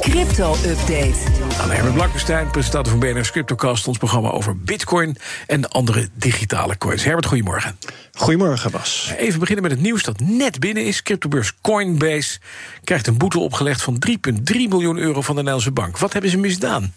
Crypto-update. Aan Herbert Blankenstein, presentator van BNR's CryptoCast... ons programma over bitcoin en de andere digitale coins. Herbert, goedemorgen. Goedemorgen, Bas. Even beginnen met het nieuws dat net binnen is. Cryptobeurs Coinbase krijgt een boete opgelegd... van 3,3 miljoen euro van de Nederlandse bank. Wat hebben ze misdaan?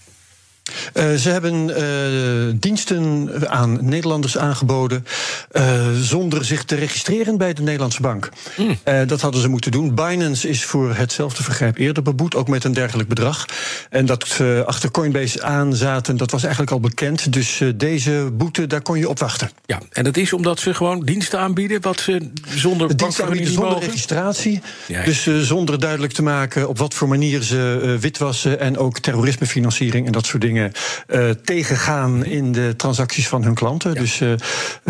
Uh, ze hebben uh, diensten aan Nederlanders aangeboden uh, zonder zich te registreren bij de Nederlandse bank. Mm. dat hadden ze moeten doen. Binance is voor hetzelfde vergrijp eerder beboet, ook met een dergelijk bedrag. En dat ze achter Coinbase aan zaten, dat was eigenlijk al bekend. Dus deze boete, daar kon je op wachten. Ja, en dat is omdat ze gewoon diensten aanbieden wat ze zonder diensten aanbieden zonder mogen? registratie. Ja, ja. Dus zonder duidelijk te maken op wat voor manier ze witwassen en ook terrorismefinanciering en dat soort dingen uh, tegengaan in de transacties van hun klanten. Dus uh,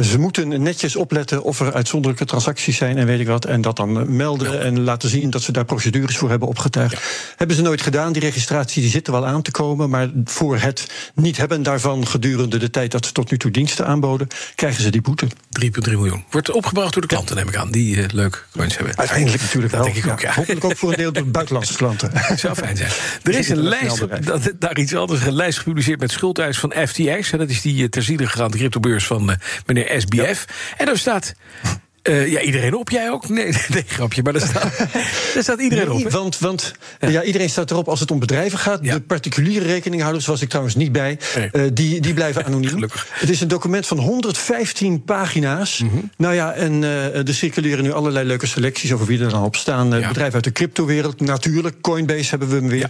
ze moeten netjes opletten of er uitzonderlijke transacties zijn en weet ik wat. En dat dan melden ja. en laten zien dat ze daar procedures voor hebben opgetuigd. Ja. Hebben ze nooit gedaan. Die registratie die zit er wel aan te komen. Maar voor het niet hebben daarvan gedurende de tijd dat ze tot nu toe diensten aanboden, krijgen ze die boete. 3,3 miljoen. Wordt opgebracht door de klanten, neem ik aan, die uh, leuk coins hebben. Uiteindelijk natuurlijk dat wel. Denk ik ook, ja. Hopelijk ook voor een deel door buitenlandse klanten. Dat zou fijn zijn. Er is een lijst, dat, daar iets anders, een lijst gepubliceerd met schuldeis van FTX. Dat is die ter ziele gegaan cryptobeurs van meneer SBF. En daar staat uh, ja, iedereen op. Jij ook? Nee, nee grapje. Maar daar staat, daar staat iedereen op. Want, want ja. ja. iedereen staat erop als het om bedrijven gaat. Ja. De particuliere rekeninghouders, was ik trouwens niet bij, nee. uh, die, die blijven anoniem. Gelukkig. Het is een document van 115 pagina's. Mm -hmm. Nou ja, en uh, er circuleren nu allerlei leuke selecties over wie er dan op staan. Bedrijven uit de cryptowereld, natuurlijk. Coinbase hebben we hem weer.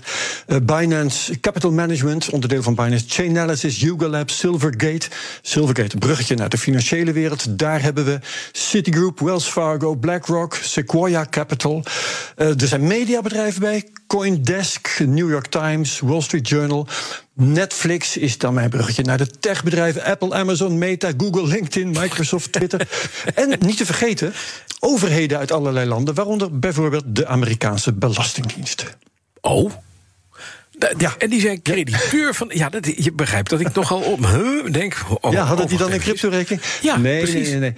Binance Capital Management, onderdeel van Binance. Chainalysis, Yuga Labs, Silvergate. Silvergate, een bruggetje naar de financiële wereld. Daar hebben we Citigroup. Wells Fargo, BlackRock, Sequoia Capital. Uh, er zijn mediabedrijven bij. Coindesk, New York Times, Wall Street Journal. Netflix is dan mijn bruggetje naar de techbedrijven Apple, Amazon, Meta, Google, LinkedIn, Microsoft, Twitter. en niet te vergeten, overheden uit allerlei landen, waaronder bijvoorbeeld de Amerikaanse Belastingdienst. Oh. Ja. En die zijn crediteur van. Ja, dat, je begrijpt dat ik nogal op. Huh, denk. Oh, ja, hadden die dan een crypto-rekening? Ja, nee, precies. nee, nee. nee.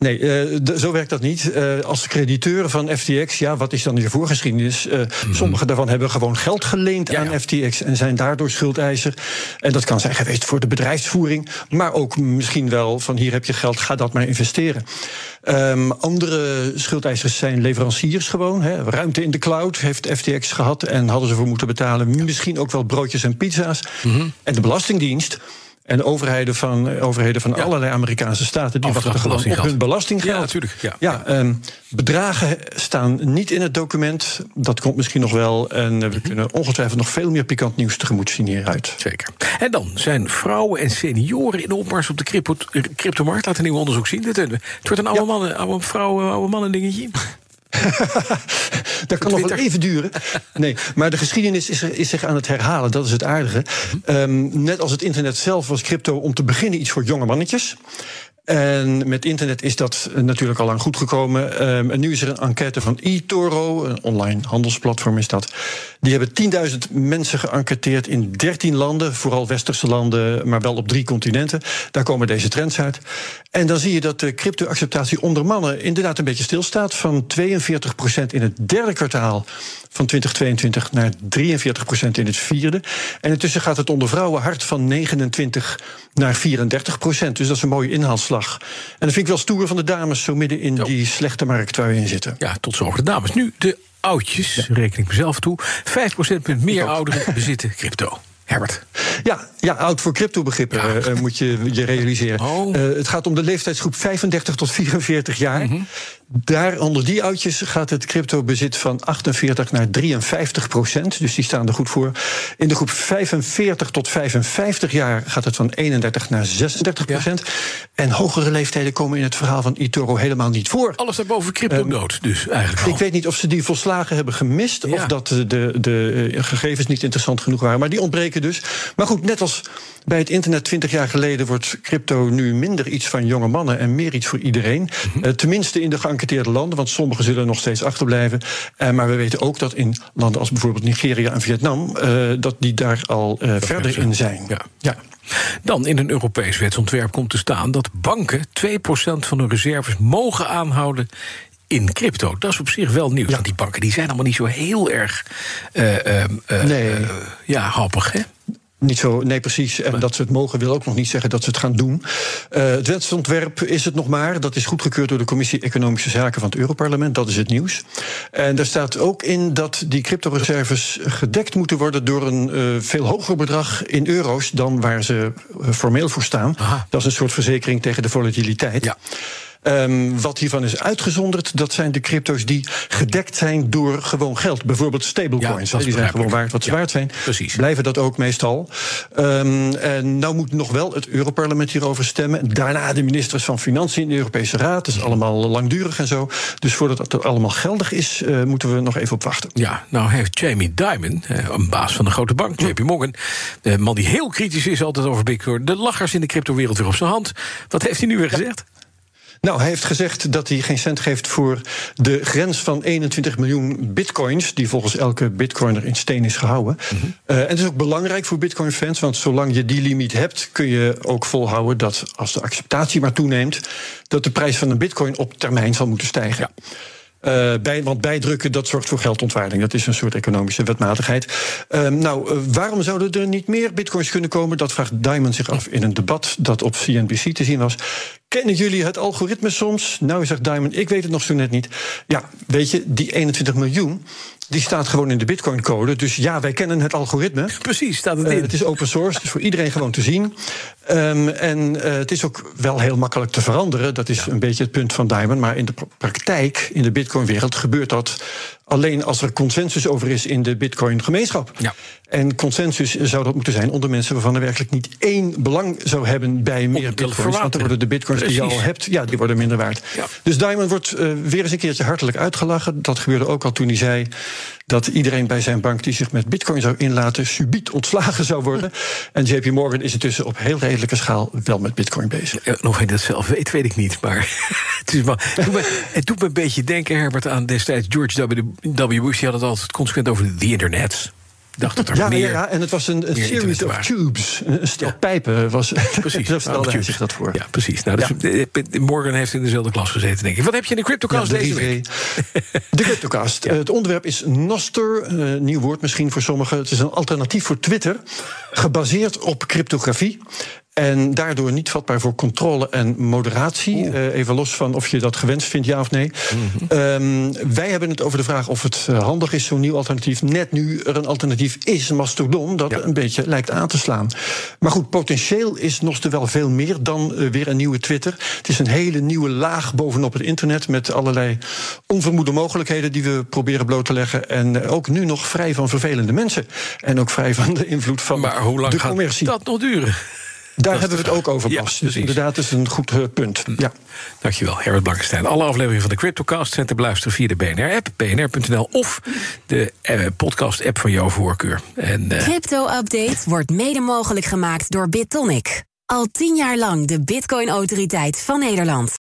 Nee, uh, de, zo werkt dat niet. Uh, als crediteuren van FTX, ja, wat is dan je voorgeschiedenis? Uh, mm -hmm. Sommige daarvan hebben gewoon geld geleend ja, aan. FTX en zijn daardoor schuldeiser. En dat kan zijn geweest voor de bedrijfsvoering, maar ook misschien wel van hier heb je geld, ga dat maar investeren. Um, andere schuldeisers zijn leveranciers gewoon. Hè. Ruimte in de cloud heeft FTX gehad en hadden ze voor moeten betalen. Misschien ook wel broodjes en pizza's. Mm -hmm. En de Belastingdienst. En de overheden van, overheden van ja. allerlei Amerikaanse staten... die wachten gewoon op hun belastinggeld. Ja, natuurlijk. Ja. Ja, um, bedragen staan niet in het document. Dat komt misschien nog wel. En uh, we mm-hmm. kunnen ongetwijfeld nog veel meer pikant nieuws tegemoet zien hieruit. Zeker. En dan zijn vrouwen en senioren in opmars op de crypto, cryptomarkt. Laat een nieuw onderzoek zien. Het, het wordt een oude, mannen, oude vrouw, oude mannen dingetje. dat kan nog wel even duren. Nee, maar de geschiedenis is, is, zich aan het herhalen. Dat is het aardige. Um, net als het internet zelf was crypto om te beginnen iets voor jonge mannetjes. En met internet is dat natuurlijk al lang goed gekomen. Um, en nu is er een enquête van eToro, een online handelsplatform is dat. Die hebben 10.000 mensen geënquêteerd in 13 landen, vooral westerse landen, maar wel op drie continenten. Daar komen deze trends uit. En dan zie je dat de crypto-acceptatie onder mannen inderdaad een beetje stilstaat. Van 42% in het derde kwartaal van 2022 naar 43% in het vierde. En intussen gaat het onder vrouwen hard van 29 naar 34 procent. Dus dat is een mooie inhaalslag. En dat vind ik wel stoer van de dames, zo midden in die slechte markt waar we in zitten. Ja, tot zover de dames. Nu de oudjes, ja. reken ik mezelf toe. 5 procentpunt meer ouderen bezitten crypto. Herbert. Ja, ja, oud voor cryptobegrippen ja. uh, moet je je realiseren. Oh. Uh, het gaat om de leeftijdsgroep 35 tot 44 jaar. Mm -hmm. Daar onder die oudjes gaat het cryptobezit van 48 naar 53 procent. Dus die staan er goed voor. In de groep 45 tot 55 jaar gaat het van 31 naar 36 procent. Ja. En hogere leeftijden komen in het verhaal van eToro helemaal niet voor. Alles daarboven crypto dood, um, dus eigenlijk. Al. Ik weet niet of ze die volslagen hebben gemist. Ja. Of dat de, de, de gegevens niet interessant genoeg waren. Maar die ontbreken dus. Maar goed, net als bij het internet 20 jaar geleden wordt crypto nu minder iets van jonge mannen en meer iets voor iedereen. Mhm. Eh, tenminste in de geënquêteerde landen, want sommigen zullen nog steeds achterblijven. Uh, maar we weten ook dat in landen als bijvoorbeeld Nigeria en Vietnam, uh, dat die daar al verder in zijn. Ja. ja. Dan in een Europees wetsontwerp komt te staan dat banken 2% van hun reserves mogen aanhouden in crypto. Dat is op zich wel nieuws. Want die banken die zijn allemaal niet zo heel erg uh, uh, nee. ja, happig, hè? Niet zo, nee, precies. En dat ze het mogen wil ook nog niet zeggen dat ze het gaan doen. Uh, het wetsontwerp is het nog maar. Dat is goedgekeurd door de Commissie Economische Zaken van het Europarlement. Dat is het nieuws. En daar staat ook in dat die cryptoreserves gedekt moeten worden door een uh, veel hoger bedrag in euro's dan waar ze formeel voor staan. Dat is een soort verzekering tegen de volatiliteit. Ja. Um, wat hiervan is uitgezonderd, dat zijn de crypto's die gedekt zijn door gewoon geld. Bijvoorbeeld stablecoins. Ja, die zijn gewoon waard wat ze waard zijn. Precies. Blijven dat ook meestal. Um, en nou moet nog wel het Europarlement hierover stemmen. Daarna de ministers van Financiën in de Europese Raad. Dat is allemaal langdurig en zo. Dus voordat dat allemaal geldig is, uh, moeten we nog even op wachten. Ja, nou heeft Jamie Dimon, uh, een baas van de grote bank, JP Morgan, de man die heel kritisch is altijd over Bitcoin, de lachers in de cryptowereld weer op zijn hand. Wat heeft hij nu weer gezegd? Nou, hij heeft gezegd dat hij geen cent geeft voor de grens van 21 miljoen bitcoins, die volgens elke bitcoiner in steen is gehouden. Mhm. uh, en het is ook belangrijk voor bitcoin-fans, want zolang je die limiet hebt, kun je ook volhouden dat als de acceptatie maar toeneemt, dat de prijs van een bitcoin op termijn zal moeten stijgen. Ja. Uh, bij, want bijdrukken, dat zorgt voor geldontwaarding. Dat is een soort economische wetmatigheid. Uh, nou, uh, waarom zouden er niet meer bitcoins kunnen komen? Dat vraagt Diamond zich af in een debat dat op CNBC te zien was. Kennen jullie het algoritme soms? Nou, zegt Diamond, ik weet het nog zo net niet. Ja, weet je, die 21 miljoen, die staat gewoon in de Bitcoin-code. Dus ja, wij kennen het algoritme. Precies, staat het in. Uh, het is open source, is voor iedereen gewoon te zien. Um, en uh, het is ook wel heel makkelijk te veranderen. Dat is ja. een beetje het punt van Diamond. Maar in de praktijk, in de Bitcoin-wereld, gebeurt dat alleen als er consensus over is in de Bitcoin-gemeenschap. Ja. En consensus zou dat moeten zijn onder mensen waarvan er werkelijk niet één belang zou hebben bij meer bitcoins. Want dan worden de bitcoins Precies. die je al hebt, ja, die worden minder waard. Ja. Dus Diamond wordt uh, weer eens een keertje hartelijk uitgelachen. Dat gebeurde ook al toen hij zei dat iedereen bij zijn bank die zich met bitcoin zou inlaten, subiet ontslagen zou worden. En JP Morgan is intussen op heel redelijke schaal wel met bitcoin bezig. Ja, nog hij dat zelf weet, weet ik niet. Maar het, is maar, het, doet me, het doet me een beetje denken, Herbert, aan destijds George W. Bush. Die had het altijd consequent over de internet dacht dat er ja, meer. Ja, en het was een, een series of tubes. Een stel ja. pijpen was. Precies. Daar stelde hij zich dat voor. Ja, precies. Nou, dus ja. Morgan heeft in dezelfde klas gezeten, denk ik. Wat heb je in de CryptoCast de deze week? De CryptoCast. Ja. Het onderwerp is Noster. Uh, nieuw woord misschien voor sommigen. Het is een alternatief voor Twitter. Gebaseerd op cryptografie. En daardoor niet vatbaar voor controle en moderatie. Uh, even los van of je dat gewenst vindt, ja of nee. Mm -hmm. um, wij hebben het over de vraag of het handig is, zo'n nieuw alternatief. Net nu er een alternatief is, Mastodon, dat ja. een beetje lijkt aan te slaan. Maar goed, potentieel is Noster wel veel meer dan uh, weer een nieuwe Twitter. Het is een hele nieuwe laag bovenop het internet. met allerlei onvermoede mogelijkheden die we proberen bloot te leggen. En ook nu nog vrij van vervelende mensen. En ook vrij van de invloed van maar hoe lang de commercie. Gaat dat nog duren? Daar hebben we het ook over pas. Ja, dus inderdaad, is een goed uh, punt. Ja. Dankjewel, Herbert Blankenstein. Alle afleveringen van de CryptoCast zijn te beluisteren via de BNR-app, bnr.nl of de uh, podcast-app van jouw voorkeur. En, uh... Crypto-update wordt mede mogelijk gemaakt door BitTonic. Al tien jaar lang de Bitcoin-autoriteit van Nederland.